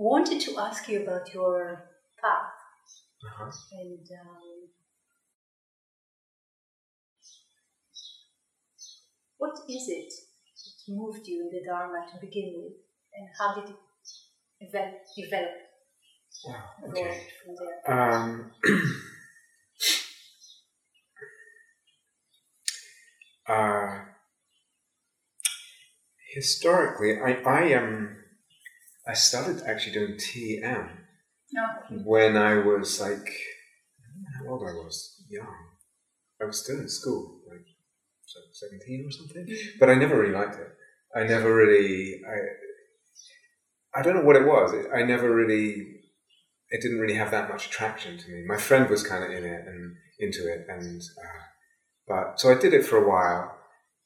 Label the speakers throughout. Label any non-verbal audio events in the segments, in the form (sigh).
Speaker 1: wanted to ask you about your path
Speaker 2: Uh-huh.
Speaker 1: and um, what is it that moved you in the Dharma to begin with, and how did it develop, develop
Speaker 2: Wow. Okay.
Speaker 1: from there?
Speaker 2: Um, (clears throat) uh, historically, I I am. I started actually doing TM when I was like, I don't know how old I was, young. I was still in school, like 17 or something. But I never really liked it. I never really, I, I don't know what it was. It, I never really, it didn't really have that much attraction to me. My friend was kind of in it and into it, and uh, but so I did it for a while.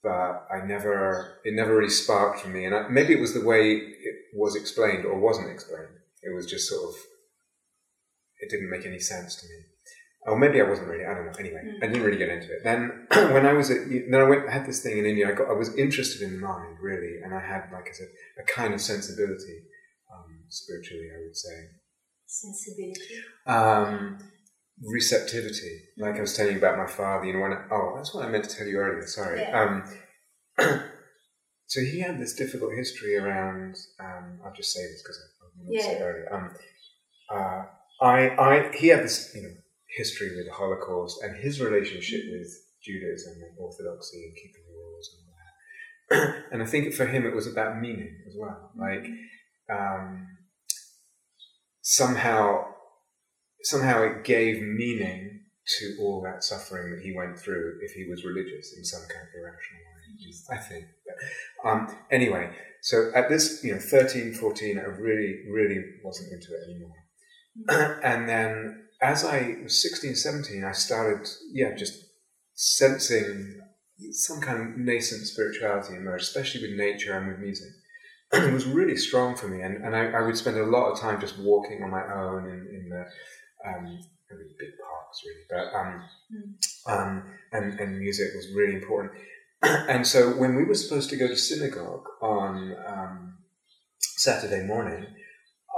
Speaker 2: But I never, it never really sparked for me, and I, maybe it was the way it was explained or wasn't explained. It was just sort of, it didn't make any sense to me. Or maybe I wasn't really. I don't know. Anyway,
Speaker 1: Mm.
Speaker 2: I didn't really get into it. Then (clears throat) when I was at, then I went I had this thing in India. I got I was interested in the mind really, and I had like I said a kind of sensibility um, spiritually. I would say
Speaker 1: Sensibility.
Speaker 2: um, receptivity. Like I was telling you about my father. You know when I, oh that's what I meant to tell you earlier. Sorry.
Speaker 1: Yeah.
Speaker 2: Um, (clears throat) so he had this difficult history around. Um, I'll just say this because I, I say it earlier. Um, uh, I, I, he had this, you know, history with the Holocaust and his relationship with Judaism and Orthodoxy and keeping the rules and all that. (clears throat) and I think for him it was about meaning as well. Like um, somehow, somehow it gave meaning to all that suffering that he went through if he was religious in some kind of irrational way. I think. Um, anyway, so at this, you know, 13, 14, I really, really wasn't into it anymore. (clears throat) and then as I was 16, 17, I started, yeah, just sensing some kind of nascent spirituality emerge, especially with nature and with music. (clears throat) it was really strong for me, and, and I, I would spend a lot of time just walking on my own in, in the um, really big parks, really. But um, um, and and music was really important. (clears throat) and so when we were supposed to go to synagogue on um, Saturday morning,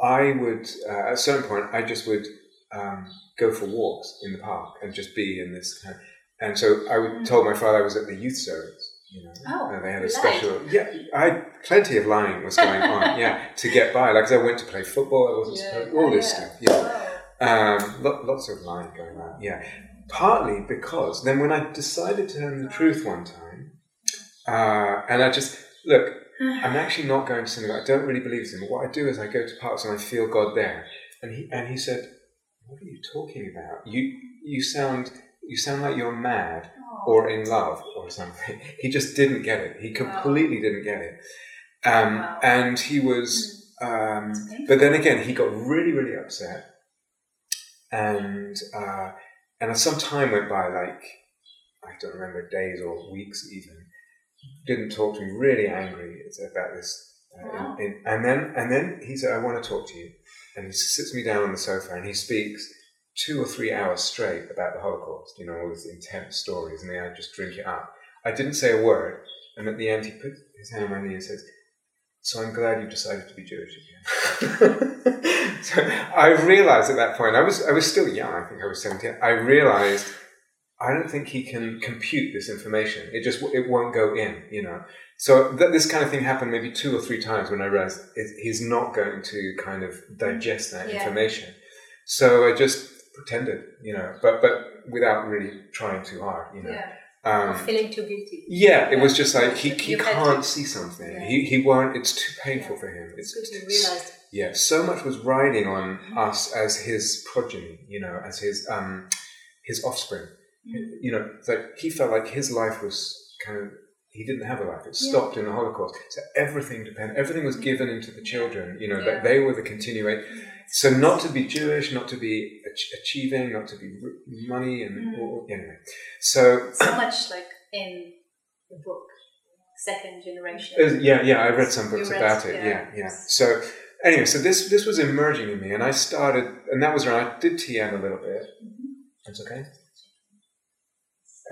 Speaker 2: I would uh, at a certain point I just would um, go for walks in the park and just be in this kind. Of, and so I would,
Speaker 1: Mm.
Speaker 2: told my father I was at the youth service. You know,
Speaker 1: Oh,
Speaker 2: and they had a special.
Speaker 1: lied.
Speaker 2: Yeah, I had plenty of lying was going on. yeah, to get by. Like I went to play football. I wasn't
Speaker 1: Yeah.
Speaker 2: All this
Speaker 1: yeah.
Speaker 2: stuff. Yeah. Um, lo- lots of lying going on, yeah. Partly because then when I decided to tell him the truth one time, uh, and I just, look, I'm (sighs) actually not going to synagogue. I don't really believe in him. What I do is I go to parks and I feel God there. And he, and he said, what are you talking about? You, you sound, you sound like you're mad or in love or something. (laughs) He just didn't get it. He completely didn't get it. Um,
Speaker 1: Wow.
Speaker 2: And he was, um, but then again, he got really, really upset, and uh, and some time went by, like I don't remember days or weeks even, didn't talk to me. Really angry about this, uh, in-
Speaker 1: Wow.
Speaker 2: in- and then and then he said, "I want to talk to you," and he sits me down on the sofa and he speaks two or three hours straight about the Holocaust. You know, all these intense stories, and then I just drink it up. I didn't say a word, and at the end, he put his hand on my knee and says. So I'm glad you decided to be Jewish again. (laughs) so I realized at that point, I was I was still young. I think I was seventeen. I realized I don't think he can compute this information. It just it won't go in, you know. So th- this kind of thing happened maybe two or three times when I realized it, he's not going to kind of digest that
Speaker 1: Yeah.
Speaker 2: information. So I just pretended, you know, but but without really trying too hard, you know.
Speaker 1: Yeah.
Speaker 2: Um,
Speaker 1: feeling too guilty.
Speaker 2: yeah, it was just like he, he
Speaker 1: You
Speaker 2: can't
Speaker 1: to-
Speaker 2: see something.
Speaker 1: Yeah.
Speaker 2: He he won't. It's too painful
Speaker 1: Yeah.
Speaker 2: for him. It's
Speaker 1: It's good you
Speaker 2: too-
Speaker 1: realized.
Speaker 2: yeah. So much was riding on us as his progeny. You know, as his um his offspring.
Speaker 1: Mm.
Speaker 2: You know, like he felt like his life was kind of he didn't have a life. It stopped in the Holocaust. So everything depended. Everything was given into the children. You know, that they were the continuation. So not to be Jewish, not to be ach- achieving, not to be money, and
Speaker 1: Mm.
Speaker 2: or, anyway. So
Speaker 1: So much like in the book, second generation.
Speaker 2: Uh, yeah, yeah, I read some books
Speaker 1: read-
Speaker 2: about it.
Speaker 1: yeah.
Speaker 2: Yeah, yeah. So anyway, so this this was emerging in me, and I started, and that was when I did TM a little bit.
Speaker 1: Mhm.
Speaker 2: That's okay.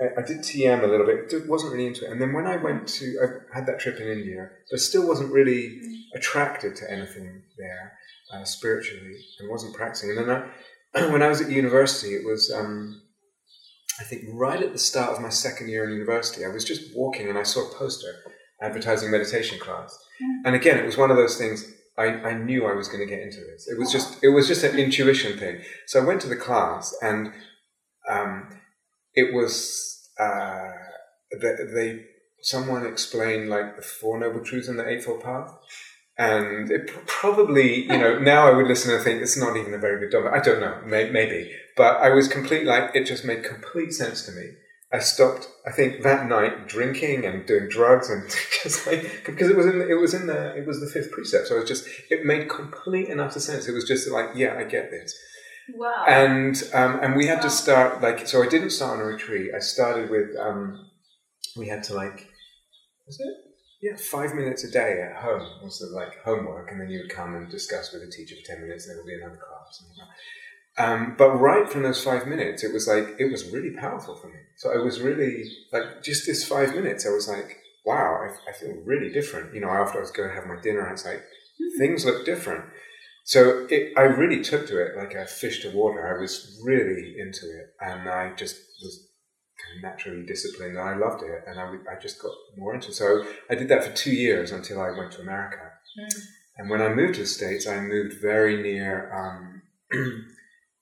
Speaker 2: I, I did TM a little bit. wasn't really into it, and then when I went to, I had that trip in India, but still wasn't really attracted to anything there. uh, spiritually and wasn't practicing. And then I, (clears throat) when I was at university, it was, um, I think, right at the start of my second year in university, I was just walking and I saw a poster advertising meditation class. Mm. And again, it was one of those things. I, I knew I was going to get into this. It was just it was just an intuition thing. So I went to the class, and um, it was uh, they, they someone explained like the four noble truths in the eightfold path, and it probably, you know, now I would listen and think it's not even a very good dogma. I don't know, may, maybe, but I was complete like it just made complete sense to me. I stopped. I think that night drinking and doing drugs and (laughs) just like because it was in it was in the it was the fifth precept. So it was just it made complete and utter sense. It was just like yeah, I get this.
Speaker 1: Wow.
Speaker 2: And um, and we had wow. to start like so. I didn't start on a retreat. I started with um, we had to like was it yeah, five minutes a day at home was the like homework, and then you would come and discuss with the teacher for ten minutes, and there would be another class. Um, but right from those five minutes, it was like it was really powerful for me. So I was really like just this five minutes, I was like, wow, I, I feel really different. You know, after I was going to have my dinner, I was like, things look different. So it, I really took to it like a fish to water. I was really into it, and I just was kind of naturally disciplined, and I loved it, and I, I just got more into it. So I did that for two years until I went to America. Mm. And when I moved to the States, I moved very near, um, (clears throat)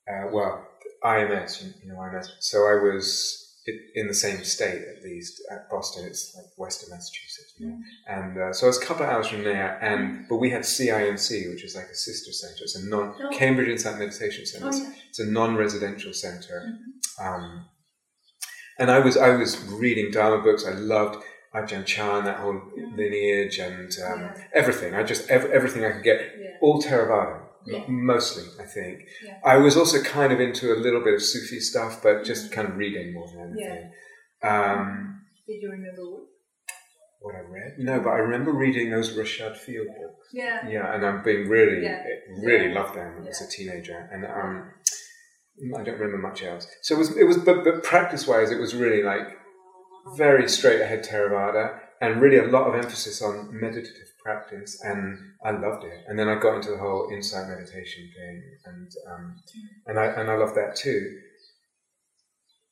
Speaker 2: uh, well, IMS, you know IMS. So I was in the same state at least at Boston. It's like Western Massachusetts, you know? mm. and uh, so I was a couple of hours from there. And but we had CIMC, which is like a sister center. It's a non oh. Cambridge Insight Meditation Center. Oh, yeah. It's a non-residential center. Mm-hmm. Um, and I was I was reading Dharma books. I loved Ajahn Chah, and that whole mm. lineage and um, yeah. everything. I just ev- everything I could get, yeah. all Theravada. Yeah. Mostly, I think. I was also kind of into a little bit of Sufi stuff, but just mm-hmm. kind of reading more than anything. Um,
Speaker 1: Did you remember what?
Speaker 2: What I read? No, but I remember reading those Reshad Feild books.
Speaker 1: Yeah.
Speaker 2: Yeah, and I'm being really, really loved them as a teenager. And um, I don't remember much else. So it was, it was, but, but practice wise, it was really like very straight ahead Theravada and really a lot of emphasis on meditative practice. And I loved it. And then I got into the whole insight meditation thing, and um, and I and I love that too.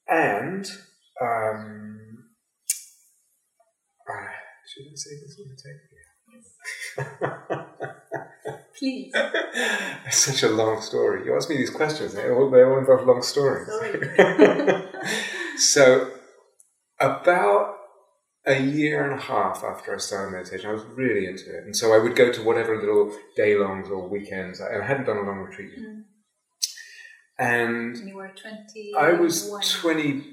Speaker 2: And um, uh, should I say this on the tape?
Speaker 1: Please. (laughs)
Speaker 2: it's such a long story. You ask me these questions, they all, they all involve long stories. (laughs) so, about a year and a half after I started meditation, I was really into it. And so I would go to whatever little day longs or weekends. I, hadn't done a long retreat yet. Mm.
Speaker 1: And you were 20.
Speaker 2: I was 20.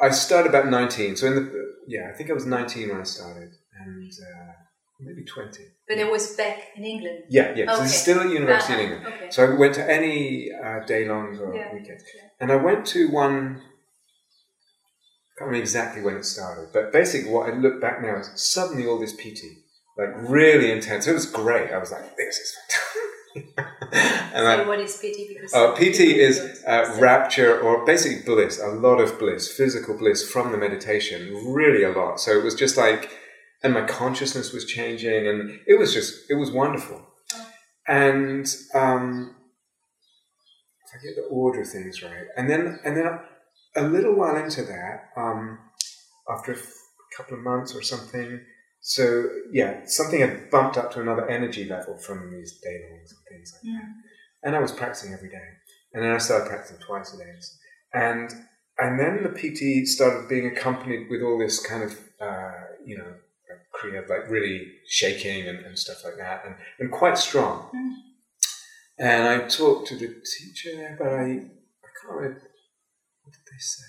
Speaker 2: I started about 19. So, in the, yeah, I think I was 19 when I started. And, uh, maybe 20.
Speaker 1: But it was back in England?
Speaker 2: Yeah, yeah. Okay. So still at university uh-huh. in England. Okay. So I went to any uh, day longs or yeah. weekends. Yeah. And I went to one, can't remember exactly when it started, but basically what I look back now is suddenly all this piti, like really intense. It was great. I was like, this is
Speaker 1: fantastic. (laughs) and so I, what is piti?
Speaker 2: Because uh, piti is uh, rapture or basically bliss, a lot of bliss, physical bliss from the meditation, really a lot. So it was just like, and my consciousness was changing, and it was just it was wonderful. And um, if I get the order of things right, and then and then a little while into that, um, after a couple of months or something, so yeah, something had bumped up to another energy level from these day longs and things like yeah. that. And I was practicing every day, and then I started practicing twice a day, and and then the piti started being accompanied with all this kind of uh, you know Kriya, like really shaking and, and stuff like that, and, and quite strong. Mm. And I talked to the teacher there, but I, I can't remember, what did they say?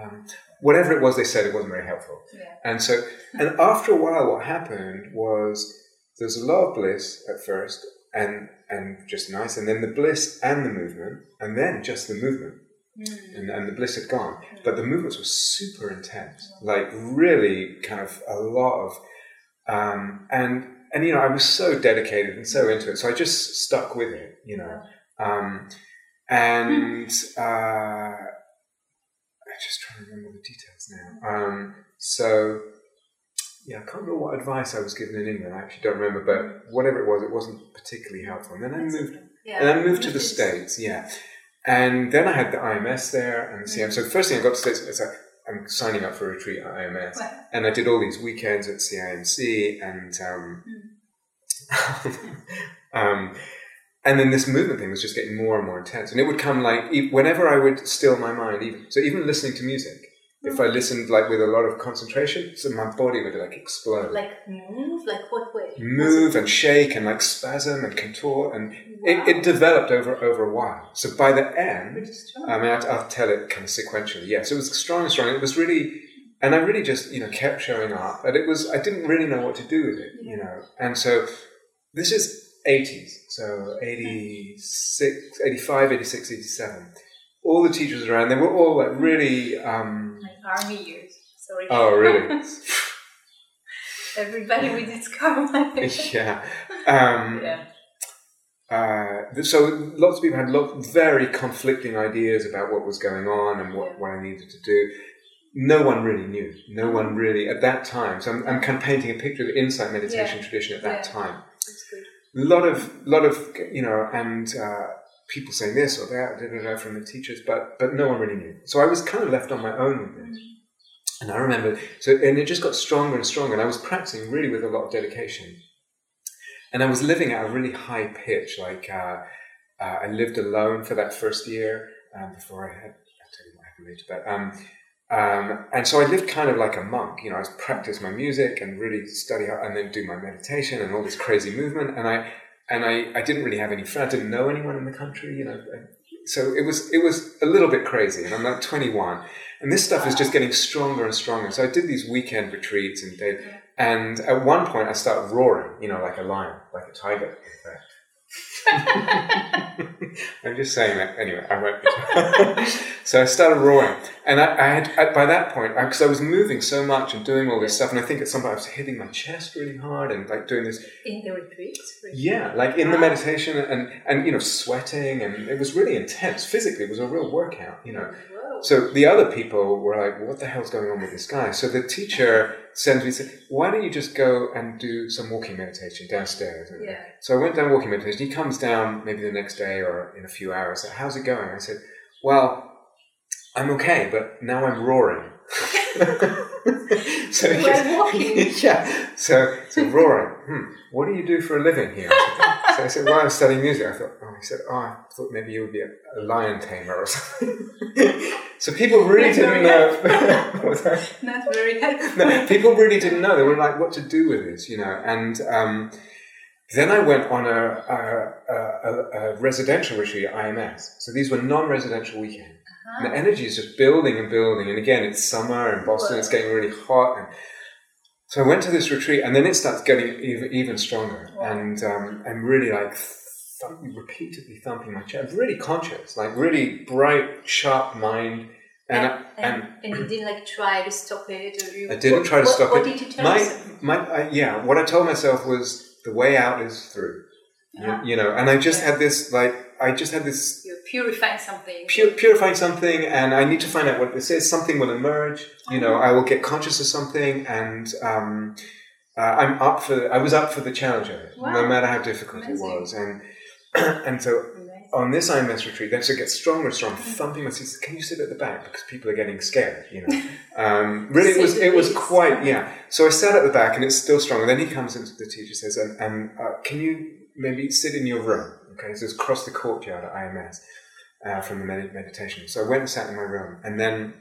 Speaker 2: Um, whatever it was they said, it wasn't very helpful.
Speaker 1: Yeah.
Speaker 2: And so, and after a while, what happened was there's a lot of bliss at first, and and just nice, and then the bliss and the movement, and then just the movement. Mm. And, and, the bliss had gone, mm. but the movements were super intense, like really kind of a lot of um, and and you know, I was so dedicated and so into it, so I just stuck with it, you know. Um, and uh, just trying to remember the details now. Um, so yeah, I can't remember what advice I was given in England. I actually don't remember, but whatever it was, it wasn't particularly helpful. And then I moved.
Speaker 1: Yeah.
Speaker 2: and I moved to the States, yeah. And then I had the IMS there and the CM.
Speaker 1: Mm.
Speaker 2: So the first thing I got to States, it's like, I'm signing up for a retreat at IMS.
Speaker 1: Wow.
Speaker 2: And I did all these weekends at CIMC and, um, (laughs) um, and then this movement thing was just getting more and more intense. And it would come like, whenever I would still my mind, even, so even listening to music, if I mm. listened like with a lot of concentration, so my body would like explode.
Speaker 1: Like move, like what way?
Speaker 2: Move and shake and like spasm and contort and
Speaker 1: Wow.
Speaker 2: it, it developed over over a while. So by the end, I mean, I'll, I'll tell it kind of sequentially. Yes, it was strong and strong. It was really, and I really just you know kept showing up. But it was I didn't really know what to do with it, you know. And so this is 80s, so 86, 85, 86, 87. All the teachers around, they were all like really. Um,
Speaker 1: like army years. Sorry.
Speaker 2: oh, really? (laughs)
Speaker 1: Everybody with its karma.
Speaker 2: yeah. Um, (laughs)
Speaker 1: yeah.
Speaker 2: Uh, so lots of people had lot, very conflicting ideas about what was going on and what, what I needed to do. No one really knew. No one really at that time. So I'm, I'm kind of painting a picture of the insight meditation
Speaker 1: Yeah.
Speaker 2: tradition at that
Speaker 1: Yeah.
Speaker 2: time.
Speaker 1: That's good.
Speaker 2: A lot of, lot of, you know, and uh, people saying this or that, da, da, da, from the teachers, but but no one really knew. So I was kind of left on my own with this. And I remember, so, and it just got stronger and stronger. And I was practicing really with a lot of dedication. And I was living at a really high pitch. Like, uh, uh, I lived alone for that first year um, before I had, I'll tell you what happened later. But, um, um, and so I lived kind of like a monk. You know, I practice my music and really study and then do my meditation and all this crazy movement. And I, and I, I didn't really have any friends. I didn't know anyone in the country, you know. So it was, it was a little bit crazy. And I'm like 21. And this stuff is just getting stronger and stronger. So I did these weekend retreats and did, and at one point I started roaring, you know, like a lion, like a tiger. (laughs) I'm just saying that anyway. I won't. (laughs) so I started roaring, and I, I had I, by that point because I, was moving so much and doing all this stuff, and I think at some point I was hitting my chest really hard and like doing this
Speaker 1: In the retreats? really?
Speaker 2: yeah, like in the meditation and and you know sweating and it was really intense physically. It was a real workout, you know. So the other people were like, "What the hell's going on with this guy?" So the teacher sends me said, "Why don't you just go and do some walking meditation downstairs?" And
Speaker 1: Yeah.
Speaker 2: So I went down walking meditation. He comes down maybe the next day or in a few hours. Said, How's it going? I said, "Well, I'm okay, but now I'm roaring." (laughs) (laughs) (laughs) so
Speaker 1: While
Speaker 2: goes- (laughs)
Speaker 1: walking.
Speaker 2: yeah. So so roaring. Hmm. What do you do for a living here? So I said, well, I'm studying music. I thought, oh, he said, oh, I thought maybe you would be a, a lion tamer or something. (laughs) so people really
Speaker 1: That's
Speaker 2: didn't know. What was that?
Speaker 1: Not very helpful.
Speaker 2: no, people really didn't know. They were like, what to do with this, you know. And um, then I went on a, a, a, a residential retreat at IMS. So these were non-residential weekends. And the energy is just building and building. And again, it's summer in Boston. It's getting really hot. And so I went to this retreat, and then it starts getting even, even stronger.
Speaker 1: Wow.
Speaker 2: And um, I'm really like thump, repeatedly thumping my chest, really conscious, like really bright, sharp mind. And,
Speaker 1: and,
Speaker 2: and,
Speaker 1: and, and you didn't like try to stop it, or you.
Speaker 2: I didn't
Speaker 1: what-
Speaker 2: try to
Speaker 1: what-
Speaker 2: stop
Speaker 1: what
Speaker 2: it.
Speaker 1: did you tell
Speaker 2: my,
Speaker 1: yourself?
Speaker 2: my, I, yeah, what I told myself was the way out is through. You-
Speaker 1: Ah.
Speaker 2: You, know, and I just
Speaker 1: Yeah.
Speaker 2: had this, like, I just had this
Speaker 1: You're purifying something.
Speaker 2: pu- purifying something, and I need to find out what this is. Something will emerge. You know, I will get conscious of something, and um, uh, I'm up for. I was up for the challenge of it, no matter how difficult
Speaker 1: Amazing.
Speaker 2: it was. And (clears throat) and so
Speaker 1: Amazing.
Speaker 2: on this IMS retreat, then so it gets stronger and stronger, thumping my seats. Can you sit at the back because people are getting scared? You know, (laughs) um, really, it was it was quite yeah. So I sat at the back, and it's still strong. And Then he comes into the teacher says, and, and uh, can you maybe sit in your room? Okay, so it's across the courtyard at IMS uh, from the med- meditation. So I went and sat in my room, and then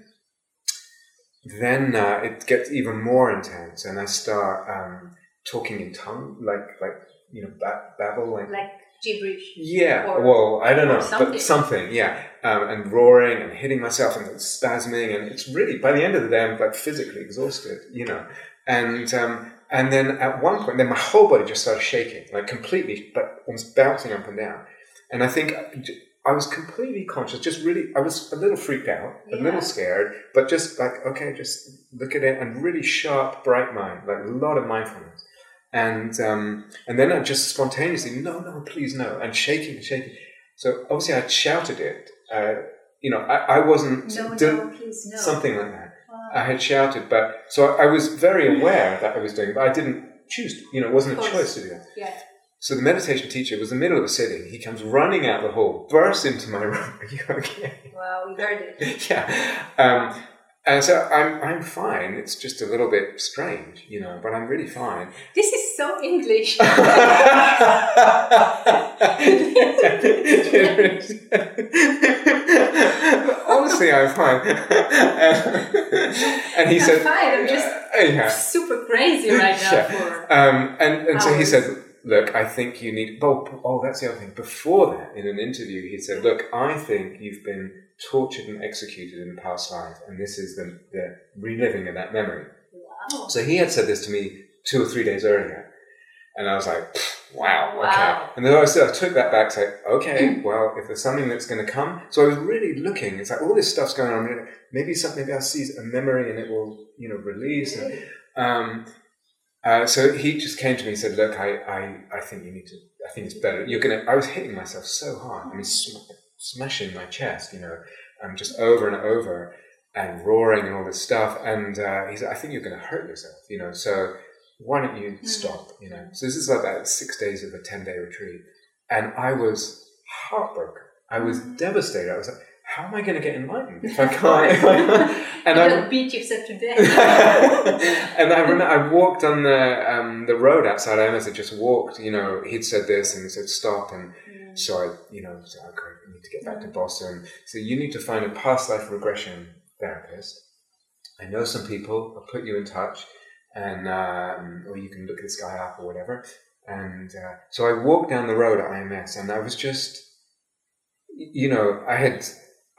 Speaker 2: then uh, it gets even more intense, and I start um, talking in tongue, like like you know ba- babble, like
Speaker 1: Like gibberish.
Speaker 2: yeah,
Speaker 1: Or-
Speaker 2: well, I don't know,
Speaker 1: something.
Speaker 2: but something, yeah, um, and roaring and hitting myself and spasming, and it's really by the end of the day I'm like physically exhausted, you know, and um, and then at one point, then my whole body just started shaking, like completely, but almost bouncing up and down, and I think I was completely conscious, just really, I was a little freaked out, a
Speaker 1: Yeah.
Speaker 2: little scared, but just like okay, just look at it, and really sharp, bright mind, like a lot of mindfulness and um, and then I just spontaneously, no, no, please, no, and shaking and shaking. So obviously I shouted it. Uh, you know, I, I wasn't
Speaker 1: No, no, please, no.
Speaker 2: something like that. I had shouted, but so I was very aware that I was doing, it, but I didn't choose. To, you know, it wasn't a choice to do that.
Speaker 1: yeah.
Speaker 2: So the meditation teacher was in the middle of a sitting. He comes running out the hall, bursts into my room. (laughs) Are you okay?
Speaker 1: Wow, we heard it. (laughs)
Speaker 2: yeah. Um, and so I'm, I'm fine. It's just a little bit strange, you know, but I'm really fine.
Speaker 1: This is so English. (laughs)
Speaker 2: Honestly, I'm fine. (laughs) and he
Speaker 1: I'm
Speaker 2: said,
Speaker 1: fine. I'm just
Speaker 2: yeah.
Speaker 1: super crazy right now.
Speaker 2: Yeah.
Speaker 1: For
Speaker 2: Um, and, and so he said, look, I think you need, oh, oh, that's the other thing. Before that, in an interview, he said, look, I think you've been tortured and executed in past life, and this is the, the reliving of that memory.
Speaker 1: wow.
Speaker 2: So he had said this to me two or three days earlier. And I was like, "Pfft, wow, okay.
Speaker 1: Wow.
Speaker 2: And then I, said, I took that back, say, okay, well, if there's something that's going to come. So I was really looking. It's like all this stuff's going on. Maybe something, maybe I'll see a memory and it will, you know, release. And, um, uh, so he just came to me and said, look, I, I, I think you need to, I think it's better. You're going to, I was hitting myself so hard. I mean, sm- smashing my chest, you know, um, just over and over and roaring and all this stuff. And uh, he said, I think you're going to hurt yourself, you know, so why don't you stop, you know? So this is about six days of a 10 day retreat. And I was heartbroken. I was devastated. I was like, how am I going to get enlightened if I (laughs) can't? If I, and
Speaker 1: you
Speaker 2: I,
Speaker 1: don't beat yourself to death.
Speaker 2: and I (laughs) (laughs) remember I walked on the um, the road outside IMS. I just walked. You know, he'd said this and he said stop, and so I, you know, said, okay, I need to get back to Boston. So you need to find a past life regression therapist. I know some people. I'll put you in touch, and um, or you can look this guy up or whatever. And uh, so I walked down the road at IMS, and I was just, you know, I had,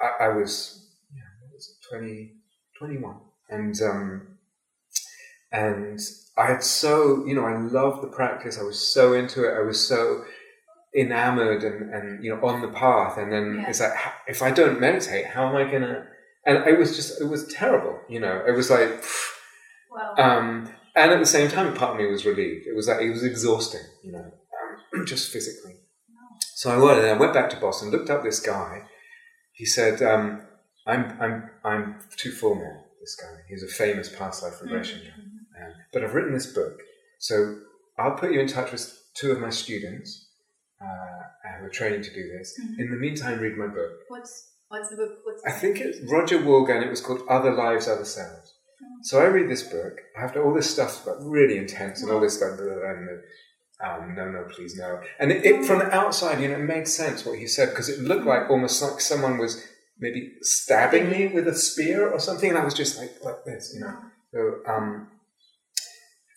Speaker 2: I, I was, yeah, what was it, 20, 21. and um, and I had so, you know, I loved the practice. I was so into it. I was so enamored and, and you know, on the path. And then
Speaker 1: Yeah.
Speaker 2: it's like, if I don't meditate, how am I gonna? And it was just, it was terrible. You know, it was like,
Speaker 1: wow.
Speaker 2: um, and at the same time, part of me was relieved. It was like it was exhausting, you know, um, (clears throat) just physically. So I went and I went back to Boston, looked up this guy. He said, um, "I'm I'm I'm too full now." This guy, he's a famous past life regression guy. Um, but I've written this book, so I'll put you in touch with two of my students uh, who are training to do this.
Speaker 1: Mhm.
Speaker 2: In the meantime, read my book.
Speaker 1: What's what's the book? What's
Speaker 2: I think it's Roger Woolger. It was called Other Lives, Other Selves. So I read this book. i After all this stuff's got really intense and all this like blah, blah, blah, um, no, no, please, no. And it, it from the outside, you know, it made sense what he said because it looked like almost like someone was maybe stabbing me with a spear or something, and I was just like like this, you know. So um,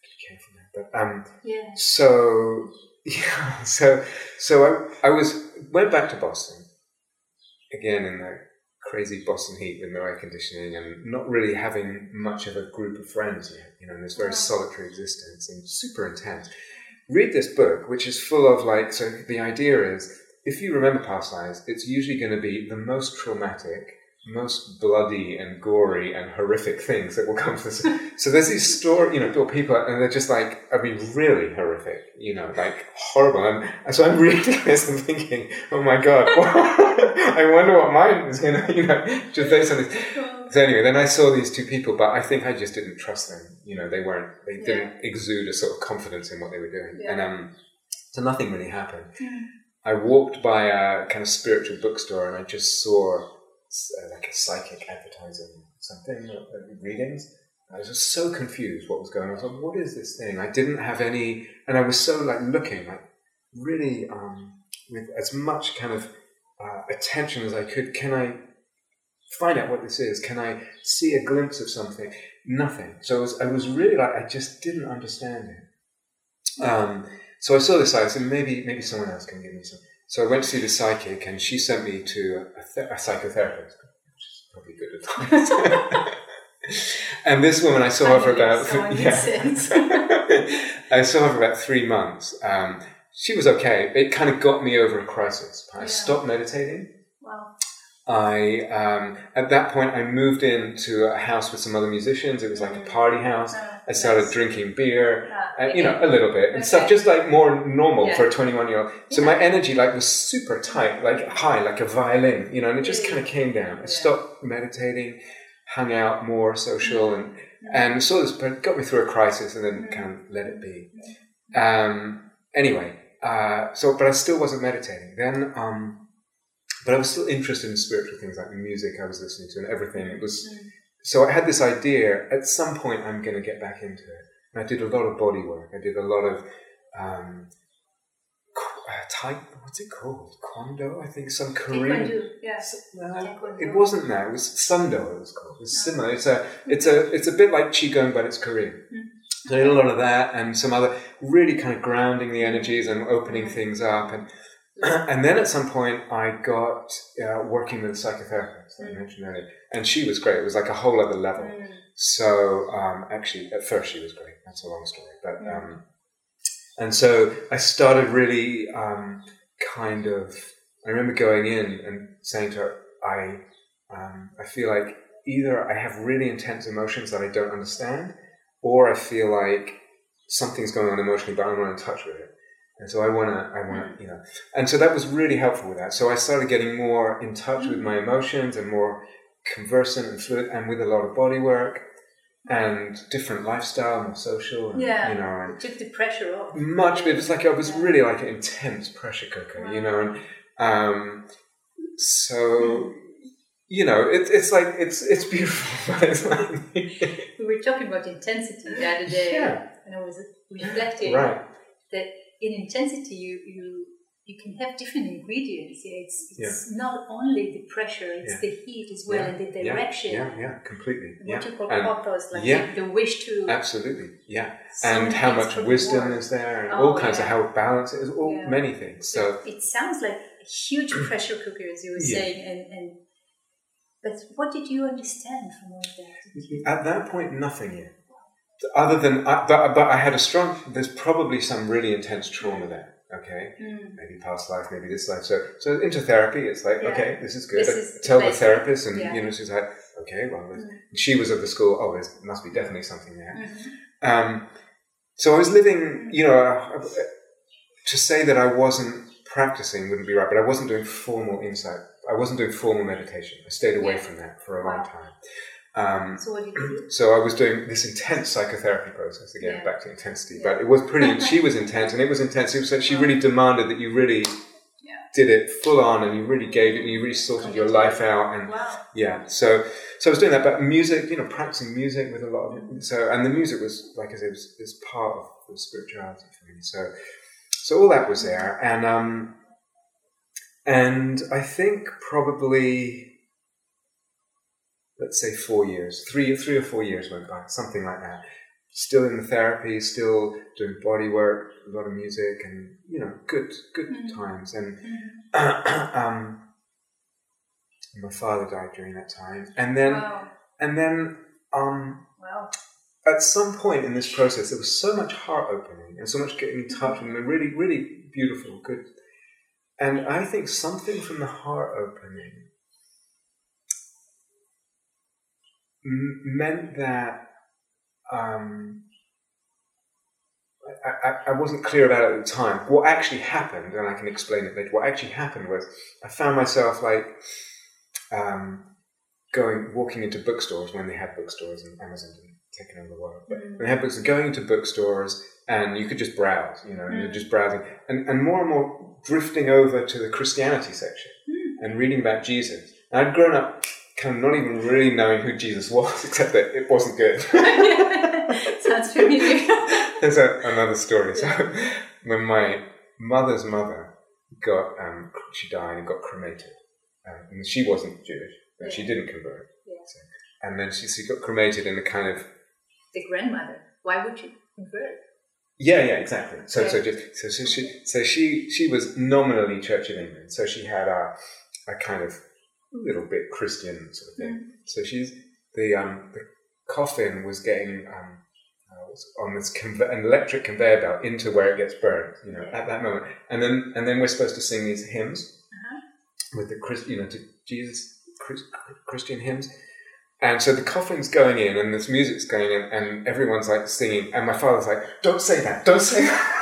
Speaker 2: be careful there, but um,
Speaker 1: yeah.
Speaker 2: so (laughs) yeah, so so I I was went back to Boston again in the crazy Boston heat with no air conditioning and not really having much of a group of friends yet, you know, in this very
Speaker 1: Wow.
Speaker 2: solitary existence and super intense. Read this book, which is full of like so the idea is if you remember past lives, it's usually going to be the most traumatic, most bloody and gory and horrific things that will come from this. (laughs) so there's these story, you know, people, and they're just like, I mean, really horrific, you know, like horrible. And, and so I'm reading (laughs) this and thinking, oh my god, (laughs) I wonder what mine is going (laughs) to, you know, just based on this. So anyway, then I saw these two people, but I think I just didn't trust them. You know, they weren't, they didn't exude a sort of confidence in what they were doing,
Speaker 1: Yeah.
Speaker 2: and um, so nothing really happened.
Speaker 1: Mm.
Speaker 2: I walked by a kind of spiritual bookstore and I just saw uh, like a psychic advertising something, uh, readings. I was just so confused what was going on. I was like, what is this thing? I didn't have any, and I was so like looking, like really um, with as much kind of uh, attention as I could. Can I find out what this is? Can I see a glimpse of something? Nothing. So I was, I was really like, I just didn't understand it. Um, so I saw this site, said, maybe maybe someone else can give me some. So I went to see the psychic, and she sent me to a, th- a psychotherapist, which is probably good advice. (laughs) and this woman, I saw her for about (laughs) yeah. (laughs) I saw her for about three months. Um, she was okay. It kind of got me over a crisis. I
Speaker 1: Yeah.
Speaker 2: stopped meditating.
Speaker 1: wow.
Speaker 2: I um, at that point I moved into a house with some other musicians. It was like a party house.
Speaker 1: Ah,
Speaker 2: I started
Speaker 1: nice.
Speaker 2: drinking beer uh, you know, a little bit and stuff, just like more normal
Speaker 1: Yeah.
Speaker 2: for a 21 year old. So
Speaker 1: Yeah.
Speaker 2: my energy like was super tight, like high, like a violin, you know, and it just kind of came down. I stopped meditating, hung out more social and,
Speaker 1: Mm.
Speaker 2: and saw this, but got me through a crisis and then
Speaker 1: Mm.
Speaker 2: kind of let it be. Um, anyway, uh, so, but I still wasn't meditating. Then, um, but I was still interested in spiritual things like the music I was listening to and everything. It was,
Speaker 1: Mm.
Speaker 2: so I had this idea at some point I'm going to get back into it. And I did a lot of body work. I did a lot of, um, uh, type, what's it called? Kwando, I think, some Korean.
Speaker 1: Taekwondo, yes.
Speaker 2: S- no,
Speaker 1: Taekwondo.
Speaker 2: it wasn't that. It was Sundo. It was called. It's similar. It's a it's a it's a bit like qigong, but it's Korean.
Speaker 1: Mm.
Speaker 2: So I did a lot of that and some other really kind of grounding the energies and opening things up and (clears throat) and then at some point I got uh, working with a psychotherapist that I
Speaker 1: Mm.
Speaker 2: mentioned earlier, and she was great. It was like a whole other level.
Speaker 1: Mm.
Speaker 2: So um, actually, at first she was great. That's a long story, but
Speaker 1: Mm.
Speaker 2: um, and so I started really um, kind of. I remember going in and saying to her, "I, um, I feel like either I have really intense emotions that I don't understand, or I feel like something's going on emotionally, but I'm not in touch with it." And so I want to, I want to, mm. you know, and so that was really helpful with that. So I started getting more in touch with mm. my emotions and more conversant and fluid, and with a lot of body work and different lifestyle, more social, and,
Speaker 1: Yeah.
Speaker 2: you know, and
Speaker 1: It took the pressure off.
Speaker 2: much. but It was like I was really like an intense pressure cooker, you know, and um, so mm. You know, it's it's like it's it's beautiful, (laughs) it's like
Speaker 1: We were talking about intensity the other day,
Speaker 2: Yeah.
Speaker 1: and I was reflecting
Speaker 2: right,
Speaker 1: that in intensity you you you can have different ingredients. Yeah, it's it's not only the pressure; it's
Speaker 2: Yeah.
Speaker 1: the heat as well,
Speaker 2: Yeah.
Speaker 1: and the direction.
Speaker 2: yeah, yeah, completely,
Speaker 1: What
Speaker 2: yeah,
Speaker 1: you call
Speaker 2: And-
Speaker 1: purpose, like
Speaker 2: yeah.
Speaker 1: the, the wish to.
Speaker 2: absolutely, yeah, and how much wisdom is there, and
Speaker 1: Oh,
Speaker 2: all kinds of
Speaker 1: yeah.
Speaker 2: how balance is, all
Speaker 1: Yeah.
Speaker 2: many things. So
Speaker 1: it sounds like a huge pressure cooker, as you were
Speaker 2: Yeah.
Speaker 1: saying, and and. But what did you understand from all that?
Speaker 2: At that point, nothing yet. Other than, I but, but I had a strong, there's probably some really intense trauma there, okay?
Speaker 1: Mm.
Speaker 2: Maybe past life, maybe this life. So, so into therapy, it's like,
Speaker 1: Yeah.
Speaker 2: okay, this is good.
Speaker 1: This is
Speaker 2: tell the therapist, and,
Speaker 1: Yeah.
Speaker 2: you know, she's like, okay, well,
Speaker 1: Mm.
Speaker 2: she was of the school, oh, there must be definitely something there.
Speaker 1: Mhm.
Speaker 2: Um, so I was living, you know, uh, to say that I wasn't practicing wouldn't be right, but I wasn't doing formal insight. I wasn't doing formal meditation. I stayed away
Speaker 1: Yeah.
Speaker 2: from that for a long time. Um,
Speaker 1: So what did you do?
Speaker 2: so I was doing this intense psychotherapy process again,
Speaker 1: Yeah.
Speaker 2: back to intensity.
Speaker 1: Yeah.
Speaker 2: But it was pretty. she was intense, and it was intense. It was, like she really demanded that you really did it full on, and you really gave it, and you really sorted your life out. And
Speaker 1: Wow.
Speaker 2: yeah, so so I was doing that. But music, you know, practicing music with a lot of so, and the music was like I said, was, was part of the spirituality for me. So so all that was there, and um, and I think probably let's say four years, three three or four years went by, something like that. Still in the therapy, still doing body work, a lot of music, and you know, good good
Speaker 1: Mhm.
Speaker 2: times. And
Speaker 1: Mhm. (clears throat)
Speaker 2: um, my father died during that time, and then
Speaker 1: wow.
Speaker 2: and then um,
Speaker 1: Wow.
Speaker 2: at some point in this process, there was so much heart opening and so much getting in touch and them, really, really beautiful, good. And I think something from the heart opening m- meant that um, I, I, I wasn't clear about it at the time. What actually happened, and I can explain it later, what actually happened was I found myself like um, going, walking into bookstores when they had bookstores and Amazon didn't taken over the world. But
Speaker 1: Mm.
Speaker 2: when they had books, going into bookstores and you could just browse, you know, and you're
Speaker 1: Mm.
Speaker 2: just browsing, and, and more and more drifting over to the Christianity section
Speaker 1: Mm.
Speaker 2: and reading about Jesus. And I'd grown up kind of not even really knowing who Jesus was, (laughs) except that it wasn't good. (laughs)
Speaker 1: Sounds familiar. (laughs)
Speaker 2: There's a, another story. So when my mother's mother got, um, she died and got cremated, um, and she wasn't Jewish, but she didn't convert.
Speaker 1: Yeah.
Speaker 2: So, and then she, she got cremated in a kind of
Speaker 1: the grandmother. Why would you convert?
Speaker 2: Yeah, yeah, exactly. So, so just so, so she, so she, she was nominally Church of England. So she had a, a kind of little bit Christian sort of thing.
Speaker 1: Mm.
Speaker 2: So she's the um the coffin was getting um uh, on this conve- an electric conveyor belt into where it gets burned. You know,
Speaker 1: Yeah.
Speaker 2: at that moment, and then and then we're supposed to sing these hymns
Speaker 1: Uh-huh.
Speaker 2: with the Chris, you know, to Jesus Chris, Christian hymns. And so the coffin's going in, and this music's going in, and everyone's like singing. And my father's like, "Don't say that! Don't say that!"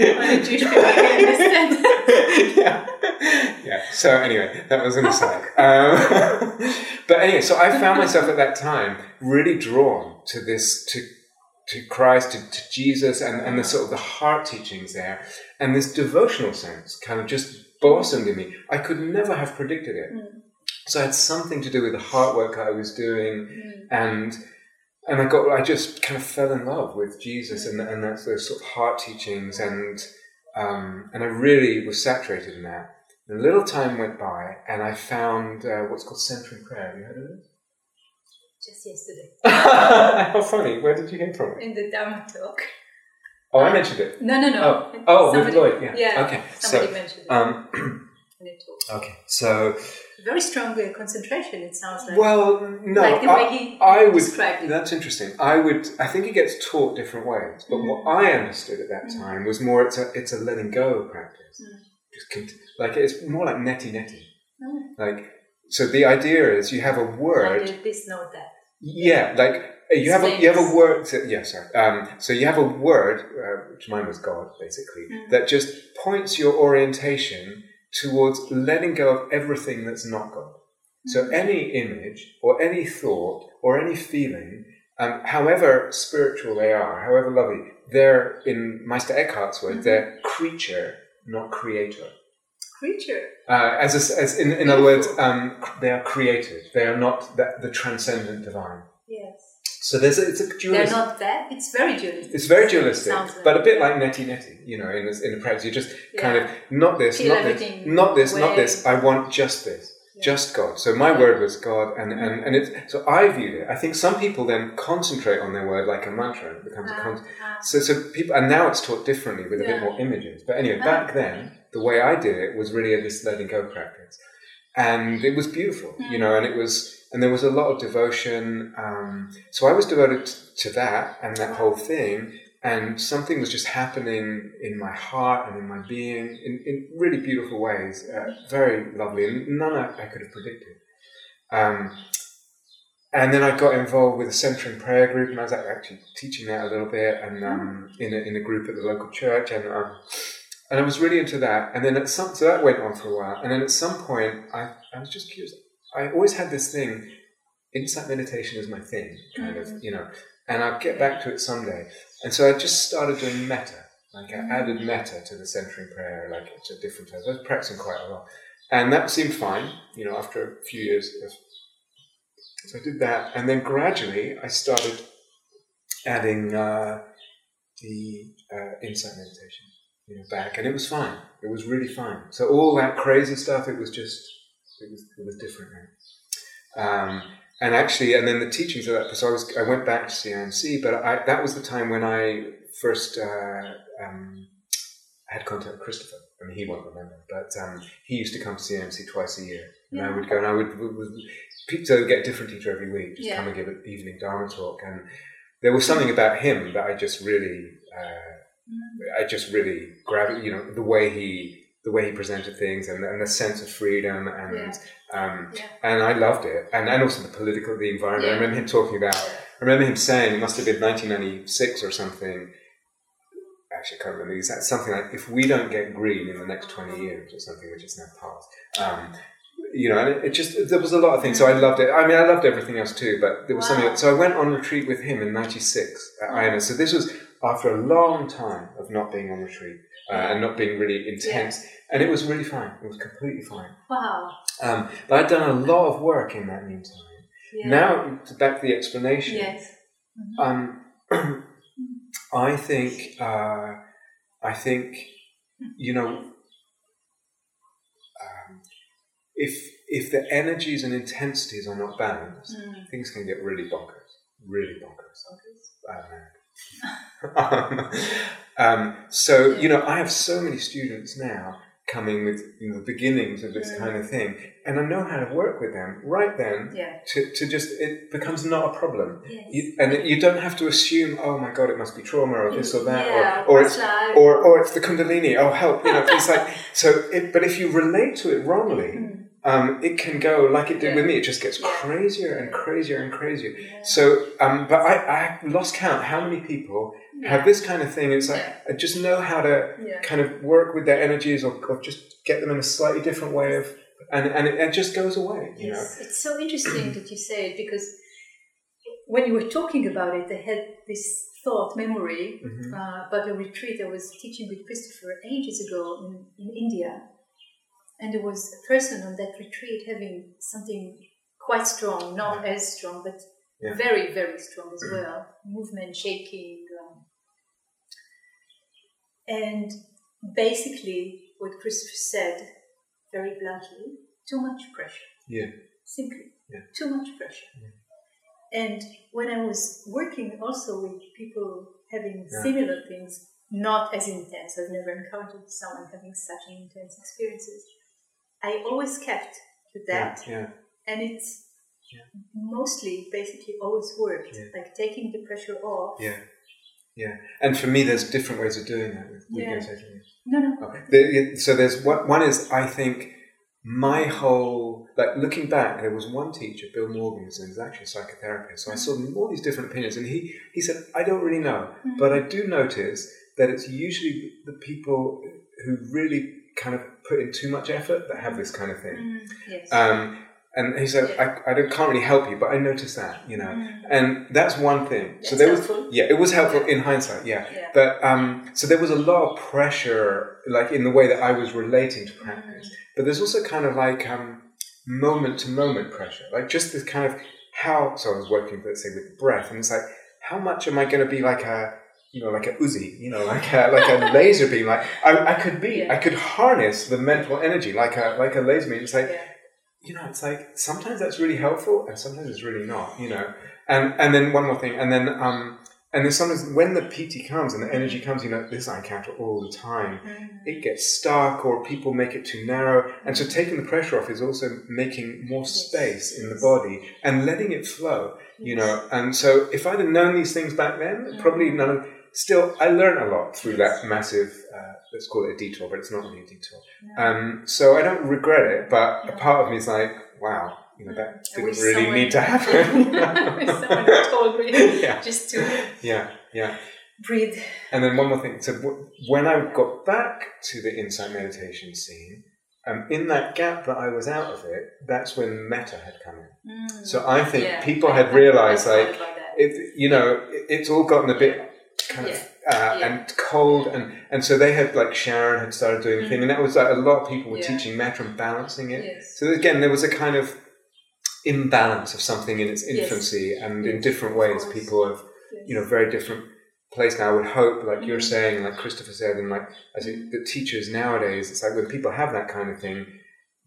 Speaker 1: Only Jewish people can understand. (laughs)
Speaker 2: yeah, yeah. So anyway, that was an aside. (laughs) Um, (laughs) but anyway, so I found myself at that time really drawn to this to to Christ, to, to Jesus, and, and the sort of the heart teachings there, and this devotional sense kind of just blossomed in me. I could never have predicted it.
Speaker 1: Mm.
Speaker 2: So it had something to do with the heart work I was doing,
Speaker 1: Mm.
Speaker 2: and and I got I just kind of fell in love with Jesus and and that's those sort of heart teachings, and um, and I really was saturated in that. And a little time went by, and I found uh, what's called centering prayer. Have you heard of it?
Speaker 1: Just yesterday (laughs)
Speaker 2: How funny! Where did you hear from it?
Speaker 1: in the Dharma talk.
Speaker 2: Oh, I mentioned it.
Speaker 1: No, no, no.
Speaker 2: Oh, oh,
Speaker 1: Somebody-
Speaker 2: with Lloyd. Yeah.
Speaker 1: Yeah.
Speaker 2: Okay.
Speaker 1: Somebody
Speaker 2: So,
Speaker 1: mentioned it
Speaker 2: um,
Speaker 1: in the talk.
Speaker 2: okay. So,
Speaker 1: Very strong uh, concentration. It sounds like.
Speaker 2: well, no,
Speaker 1: like the
Speaker 2: I, I would.
Speaker 1: it.
Speaker 2: That's interesting. I would. I think it gets taught different ways, but what I understood at that
Speaker 1: Mm.
Speaker 2: time was more. It's a. It's a letting go practice.
Speaker 1: Mm.
Speaker 2: Just like it's more like neti neti.
Speaker 1: Oh,
Speaker 2: Like so, the idea is you have a word.
Speaker 1: did this, note that.
Speaker 2: Yeah, like you have a you have a word. To, yeah, sorry. Um, so you have a word, uh, which mine was God, basically,
Speaker 1: Mm.
Speaker 2: that just points your orientation towards letting go of everything that's not God. So
Speaker 1: Mm.
Speaker 2: any image or any thought or any feeling, um, however spiritual they are, however lovely, they're in Meister Eckhart's words,
Speaker 1: Mhm.
Speaker 2: they're creature, not creator.
Speaker 1: Creature.
Speaker 2: Uh, as, a, as in, in other words, um, they are created. They are not the, the transcendent divine.
Speaker 1: Yes.
Speaker 2: So there's a, it's a dualistic.
Speaker 1: They're not that. It's very dualistic.
Speaker 2: It's very dualistic,
Speaker 1: Sounds
Speaker 2: but a bit like neti neti, you know, in the, in the practice. You just kind of not this,
Speaker 1: Feel
Speaker 2: not this, not this, not this. I want just this,
Speaker 1: Yeah.
Speaker 2: just God. So my word was God, and and and it's so I viewed it. I think some people then concentrate on their word like a mantra. And it becomes a
Speaker 1: Ah,
Speaker 2: con- so so people, and now it's taught differently with a bit more images. But anyway, back then the way I did it was really a this letting go practice, and it was beautiful, you
Speaker 1: Mm.
Speaker 2: know, and it was. And there was a lot of devotion. Um, so I was devoted to that and that whole thing and something was just happening in my heart and in my being in, in really beautiful ways, uh, very lovely, and none I, I could have predicted. Um, and then I got involved with a centering prayer group, and I was actually teaching that a little bit, and um, in a, in a group at the local church, and um, and I was really into that. And then at some, so that went on for a while, and then at some point, I, I was just curious. I always had this thing, insight meditation is my thing, kind of, you know, and I'll get back to it someday. And so I just started doing metta. Like I added metta to the centering prayer, like it's a different type. I was practicing quite a lot. And that seemed fine, you know, after a few years. of- So I did that. And then gradually I started adding uh, the uh, insight meditation, you know, back. And it was fine. It was really fine. So all that crazy stuff, it was just, it was, it was different now. Um, and actually, and then the teachings of that. So I was, I went back to CIMC, but I, that was the time when I first uh, um, had contact with Christopher. I mean, he won't remember, but um, he used to come to CIMC twice a year, and I would go, and I would, would, would so get a different teacher every week, just
Speaker 1: Yeah.
Speaker 2: come and give an evening Dharma talk, and there was something about him that I just really, uh, I just really grabbed, you know, the way he, the way he presented things, and, and the sense of freedom, and
Speaker 1: Yeah.
Speaker 2: um,
Speaker 1: Yeah.
Speaker 2: and I loved it, and, and also the political, the environment. I remember him talking about. I remember him saying it must have been 1996 or something. Actually, I can't remember exactly. Something like if we don't get green in the next 20 years or something, which is now past. Um, you know, and it, it just there was a lot of things. So I loved it. I mean, I loved everything else too, but there was
Speaker 1: Wow.
Speaker 2: something. So I went on retreat with him in '96 at
Speaker 1: Wow.
Speaker 2: IMS. So this was after a long time of not being on retreat uh, and not being really intense, and it was really fine. It was completely fine.
Speaker 1: Wow.
Speaker 2: Um, but I'd done a lot of work in that meantime.
Speaker 1: Yeah.
Speaker 2: Now, back to the explanation.
Speaker 1: Yes.
Speaker 2: Um, (clears throat) I think, uh, I think, you know, um, if if the energies and intensities are not balanced,
Speaker 1: Mm.
Speaker 2: things can get really bonkers, really bonkers. Man. (laughs) um, so you know, I have so many students now coming with you know, the beginnings of this
Speaker 1: Mm.
Speaker 2: kind of thing, and I know how to work with them right then.
Speaker 1: Yeah.
Speaker 2: To, to just it becomes not a problem,
Speaker 1: Yes.
Speaker 2: you, and you don't have to assume, oh my god, it must be trauma or this or that,
Speaker 1: yeah,
Speaker 2: or, or it's
Speaker 1: life.
Speaker 2: or or it's the kundalini. Oh help! You know, it's like (laughs) so. It, but if you relate to it wrongly,
Speaker 1: Mm.
Speaker 2: Um, it can go like it did
Speaker 1: Yeah.
Speaker 2: with me. It just gets crazier and crazier and crazier.
Speaker 1: Yeah.
Speaker 2: So, um, but I, I lost count how many people have this kind of thing. It's like
Speaker 1: Yeah.
Speaker 2: I just know how to
Speaker 1: Yeah.
Speaker 2: kind of work with their energies or, or just get them in a slightly different way of, and and it, it just goes away. You know.
Speaker 1: Yes, it's so interesting that you say it because when you were talking about it, I had this thought, memory,
Speaker 2: Mhm.
Speaker 1: uh, about a retreat I was teaching with Christopher ages ago in, in India. And there was a person on that retreat having something quite strong, not as strong, but
Speaker 2: Yeah.
Speaker 1: very, very strong as well. Movement, shaking. Um, and basically, what Christopher said very bluntly too much pressure.
Speaker 2: Yeah.
Speaker 1: Simply,
Speaker 2: Yeah.
Speaker 1: too much pressure. And when I was working also with people having
Speaker 2: Yeah.
Speaker 1: similar things, not as intense, I've never encountered someone having such intense experiences. I always kept to that,
Speaker 2: Yeah. yeah.
Speaker 1: and it's
Speaker 2: Yeah.
Speaker 1: mostly basically always worked, like taking the pressure off.
Speaker 2: Yeah, yeah. And for me, there's different ways of doing that. With, with
Speaker 1: Yeah. No, no,
Speaker 2: Okay. the- so there's one, one is I think my whole like looking back, there was one teacher, Bill Morgan, was actually a psychotherapist. So I saw all these different opinions, and he he said I don't really know,
Speaker 1: Mm.
Speaker 2: but I do notice that it's usually the people who really kind of put in too much effort that have this kind of thing.
Speaker 1: Mm, yes.
Speaker 2: Um, and he said,
Speaker 1: Yeah.
Speaker 2: I, I don't, can't really help you, but I noticed that, you know.
Speaker 1: Mm.
Speaker 2: And that's one thing. so
Speaker 1: That's
Speaker 2: there was, yeah, it was helpful
Speaker 1: Yeah.
Speaker 2: in hindsight, yeah.
Speaker 1: yeah.
Speaker 2: But um, so there was a lot of pressure, like in the way that I was relating to practice.
Speaker 1: Mm.
Speaker 2: But there's also kind of like um, moment to moment pressure, like just this kind of how. So I was working, let's say, with breath, and it's like, how much am I going to be like a, you know, like a Uzi, you know, (laughs) like a, like a laser beam? Like I, I could be,
Speaker 1: Yeah.
Speaker 2: I could harness the mental energy like a like a laser beam. It's like
Speaker 1: yeah.
Speaker 2: you know, it's like sometimes that's really helpful and sometimes it's really not, you know. And and then one more thing, and then um and then sometimes when the piti comes and the energy comes, you know, this I encounter all the time.
Speaker 1: Mm.
Speaker 2: It gets stuck or people make it too narrow. And so taking the pressure off is also making more
Speaker 1: Yes.
Speaker 2: space in the body and letting it flow, you know. And so if I'd have known these things back then, probably none of still I learn a lot through that massive uh, let's call it a detour, but it's not really a detour.
Speaker 1: No.
Speaker 2: Um, so I don't regret it, but a part of me is like, wow, you know, that
Speaker 1: I
Speaker 2: didn't really
Speaker 1: someone-
Speaker 2: need to (laughs)
Speaker 1: wish (laughs) someone told me
Speaker 2: happen. (laughs) yeah,
Speaker 1: just to
Speaker 2: yeah, yeah.
Speaker 1: breathe.
Speaker 2: And then one more thing. So w- when I got back to the insight meditation scene, um, in that gap that I was out of it, that's when metta had come in.
Speaker 1: Mm.
Speaker 2: So I think
Speaker 1: Yeah.
Speaker 2: people had realized, like, it, you know, it, it's all gotten a bit kind of uh,
Speaker 1: Yeah.
Speaker 2: and cold, and and so they had like Sharon had started doing a thing, and that was like a lot of people were
Speaker 1: Mm-hmm. Yeah.
Speaker 2: teaching metta and balancing it.
Speaker 1: yes.
Speaker 2: So again, there was a kind of imbalance of something in its
Speaker 1: Yes.
Speaker 2: infancy, and in different ways, people have
Speaker 1: yes.
Speaker 2: you know very different place now. I would hope, like you're
Speaker 1: Mhm.
Speaker 2: saying, like Christopher said, and like I think the teachers nowadays, it's like when people have that kind of thing,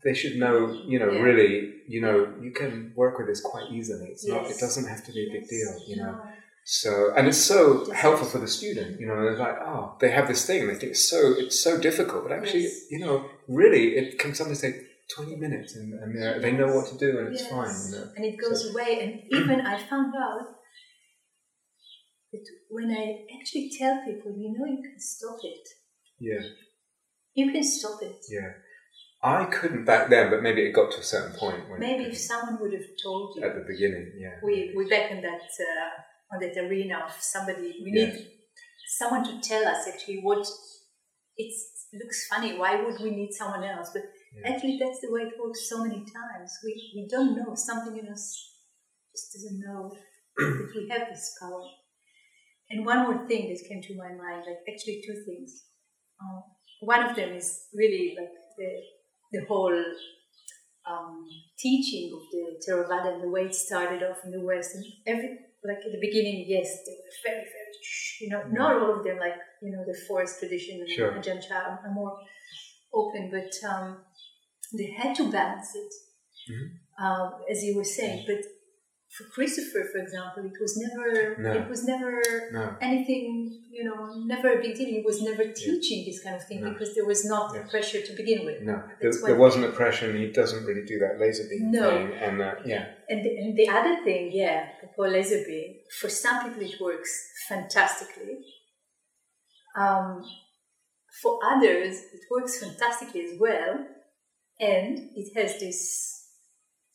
Speaker 2: they should know, you know,
Speaker 1: Yeah.
Speaker 2: really, you know, you can work with this quite easily. It's not, it doesn't have to be a big deal, you know. So, and it's so helpful for the student, you know. They're like, oh, they have this thing, they think it's so it's so difficult, but actually,
Speaker 1: Yes.
Speaker 2: you know, really, it can sometimes take twenty minutes, and, and they're- they know what to do, and it's
Speaker 1: Yes.
Speaker 2: fine, you know.
Speaker 1: And it goes away. And even I found out that when I actually tell people, you know, you can stop it.
Speaker 2: Yeah,
Speaker 1: You can stop it.
Speaker 2: yeah. I couldn't back then, but maybe it got to a certain point when
Speaker 1: Maybe if someone would have told you,
Speaker 2: at the beginning, yeah.
Speaker 1: we we back in that uh, on that arena of somebody. We
Speaker 2: Yeah.
Speaker 1: need someone to tell us actually what it looks funny. Why would we need someone else? But
Speaker 2: Yeah.
Speaker 1: actually, that's the way it works so many times. We we don't know something in us just doesn't know (clears throat) that we have this power. And one more thing that came to my mind, like actually two things. Um, one of them is really like the the whole um, teaching of the Theravada and the way it started off in the West. And every like at the beginning, yes, they were very, very, you know, not all of them like you know the forest tradition and
Speaker 2: Sure.
Speaker 1: Ajahn Chah are more open, but um, they had to balance it,
Speaker 2: Mhm.
Speaker 1: um, as you were saying. But for Christopher, for example, it was never,
Speaker 2: No.
Speaker 1: it was never
Speaker 2: No,
Speaker 1: anything, you know, never a big deal. He was never teaching this kind of thing
Speaker 2: No.
Speaker 1: because there was not the pressure to begin with.
Speaker 2: no. There, there wasn't a pressure, and he doesn't really do that laser beam
Speaker 1: No.
Speaker 2: thing. And uh, yeah,
Speaker 1: And the, and the other thing, yeah, whole laser beam, for some people it works fantastically. Um, for others, it works fantastically as well, and it has this,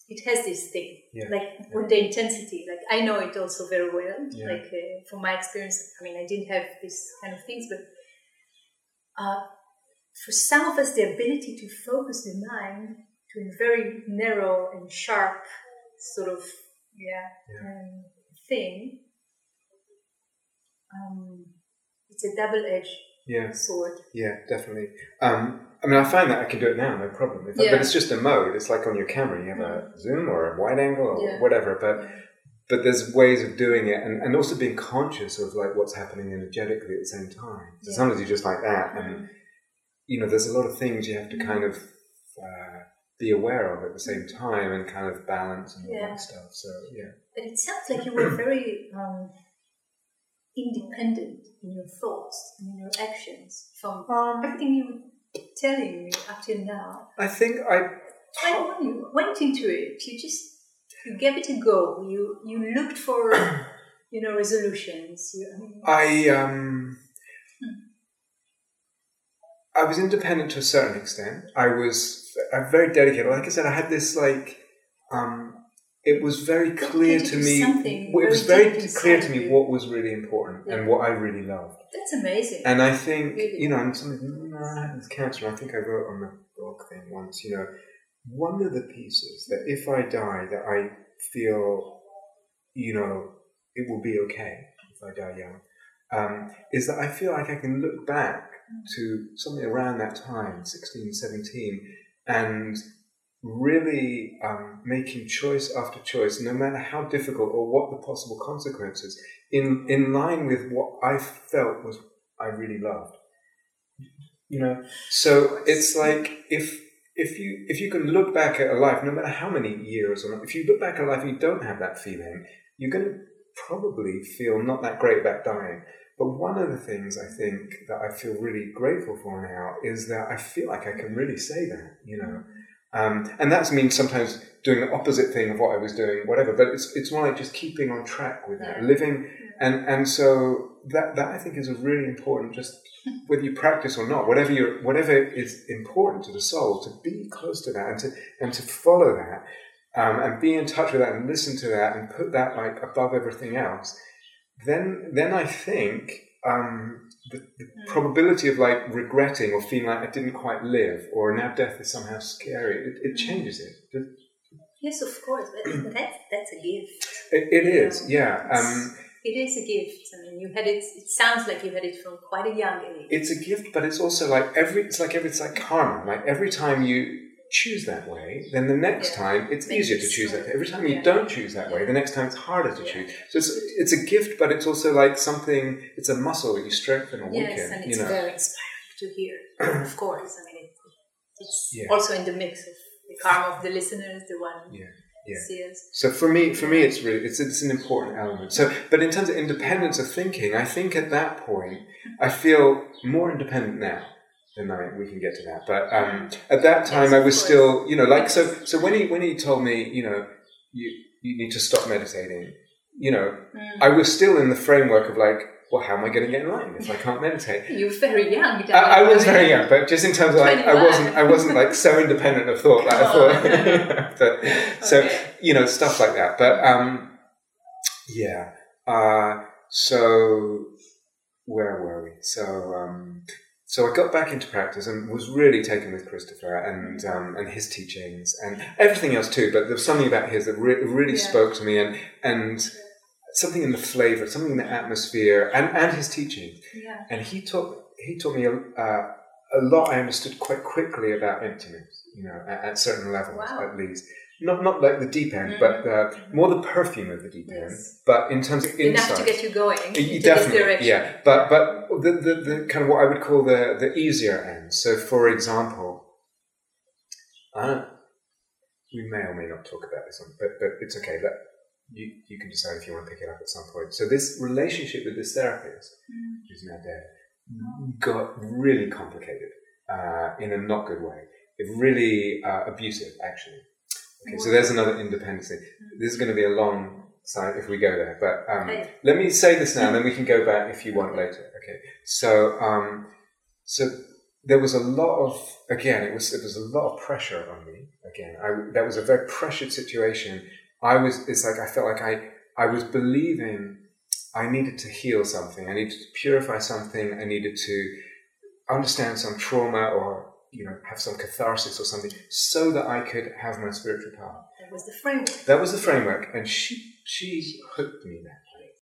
Speaker 1: it has this thing,
Speaker 2: Yeah.
Speaker 1: like with the intensity. Like I know it also very well.
Speaker 2: Yeah.
Speaker 1: Like uh, from my experience, I mean, I didn't have this kind of things, but uh, for some of us, the ability to focus the mind to a very narrow and sharp sort of yeah,
Speaker 2: Yeah.
Speaker 1: Um, thing um, it's a double-edged
Speaker 2: Yeah,
Speaker 1: sword.
Speaker 2: yeah, definitely. Um, I mean, I find that I can do it now, no problem. If I-
Speaker 1: Yeah.
Speaker 2: but it's just a mode. It's like on your camera, you have a zoom or a wide angle or
Speaker 1: Yeah.
Speaker 2: whatever. But but there's ways of doing it, and, and also being conscious of like what's happening energetically at the same time. So
Speaker 1: Yeah.
Speaker 2: sometimes you're just like that, and
Speaker 1: Mm.
Speaker 2: you know, there's a lot of things you have to kind of uh, be aware of at the same time, and kind of balance and all that stuff. So yeah,
Speaker 1: But it sounds like you were very um, independent in your thoughts and in your actions from
Speaker 2: um,
Speaker 1: everything you telling me up till now.
Speaker 2: I think I
Speaker 1: When, when you went into it, you just you gave it a go. You you looked for (coughs) you know resolutions. You, I mean,
Speaker 2: I um I was independent to a certain extent. I was I'm very dedicated. Like I said, I had this like um it was very clear to me well, it was
Speaker 1: very
Speaker 2: clear to me what was really important and what I really loved.
Speaker 1: that's amazing.
Speaker 2: And I think
Speaker 1: Really?
Speaker 2: you know, and something no, I had this cancer. I think I wrote on the blog thing once. You know, one of the pieces that if I die, that I feel, you know, it will be okay if I die young, um, is that I feel like I can look back to something around that time, 16, 17, and really um, making choice after choice, no matter how difficult or what the possible consequences, in, in line with what I felt was I really loved. You know, so it's like if if you if you can look back at a life, no matter how many years or not, if you look back at a life and you don't have that feeling, you're going to probably feel not that great about dying. But one of the things I think that I feel really grateful for now is that I feel like I can really say that, you know. Um, and that means sometimes doing the opposite thing of what I was doing, whatever. But it's it's more like just keeping on track with that, living, and and so that that I think is a really important. Just whether you practice or not, whatever you whatever is important to the soul, to be close to that and to and to follow that, um, and be in touch with that and listen to that and put that like above everything else. Then then I think. Um, the, the probability of like regretting or feeling like I didn't quite live or now death is somehow scary, it, it changes it. It,
Speaker 1: yes, of course, but that's that's a gift.
Speaker 2: it is, yeah. Um,
Speaker 1: It is a gift. I mean, you had it. It sounds like you had it from quite a young age.
Speaker 2: it's a gift, but it's also like every, it's like every, it's like karma. Like every time you choose that way, then the next
Speaker 1: Yeah.
Speaker 2: time it's
Speaker 1: Makes
Speaker 2: easier to choose that. Every time you
Speaker 1: Yeah.
Speaker 2: don't choose that way, the next time it's harder to
Speaker 1: Yeah.
Speaker 2: choose. So it's, it's a gift, but it's also like something, it's a muscle that you strengthen or weaken.
Speaker 1: yes, and it's
Speaker 2: you know?
Speaker 1: very inspiring to hear. of (clears throat) course, I mean, it, it's also in the mix of the karma of the listeners, the one
Speaker 2: Yeah,
Speaker 1: who
Speaker 2: yeah. So for me, for me, it's really it's it's an important element. So, but in terms of independence of thinking, I think at that point, I feel more independent now. Than I, we can get to that, but um, at that time,
Speaker 1: Yes,
Speaker 2: I was still, you know, like so. So when he when he told me, you know, you you need to stop meditating, you know,
Speaker 1: Mm.
Speaker 2: I was still in the framework of like, well, how am I going to get enlightened if I can't meditate?
Speaker 1: you were very young.
Speaker 2: I, I was very young, but just in terms of like, I wasn't, I wasn't like so independent of thought. Like I thought, (laughs) but, so you know, stuff like that. But um, yeah. Uh, so where were we? So um, so I got back into practice and was really taken with Christopher and um, and his teachings and everything else too. But there was something about his that re- really
Speaker 1: Yeah.
Speaker 2: spoke to me and and something in the flavor, something in the atmosphere, and and his teachings
Speaker 1: Yeah.
Speaker 2: and he taught he taught me a, uh, a lot. I understood quite quickly about emptiness, you know, at, at certain levels
Speaker 1: Wow.
Speaker 2: at least. Not not like the deep end,
Speaker 1: Mm.
Speaker 2: but uh, more the perfume of the deep end.
Speaker 1: Yes.
Speaker 2: But in terms of
Speaker 1: Enough to get you going.
Speaker 2: Y-
Speaker 1: into
Speaker 2: definitely, yeah. But but the, the the kind of what I would call the the easier end. So, for example, I don't, we may or may not talk about this one, but but it's okay. That you you can decide if you want to pick it up at some point. So, this relationship with this therapist
Speaker 1: Mm.
Speaker 2: who's now dead, got really complicated uh, in a not good way. It really uh, abusive, actually. Okay, so there's another independence thing. This is going to be a long side if we go there, but um,
Speaker 1: Okay.
Speaker 2: let me say this now, and then we can go back if you want later. Okay, so um, so there was a lot of again, it was it was a lot of pressure on me. Again, I, that was a very pressured situation. I was. It's like I felt like I I was believing I needed to heal something. I needed to purify something. I needed to understand some trauma or you know have some catharsis or something so that I could have my spiritual power.
Speaker 1: That was the framework.
Speaker 2: That was the framework, and she she hooked me there.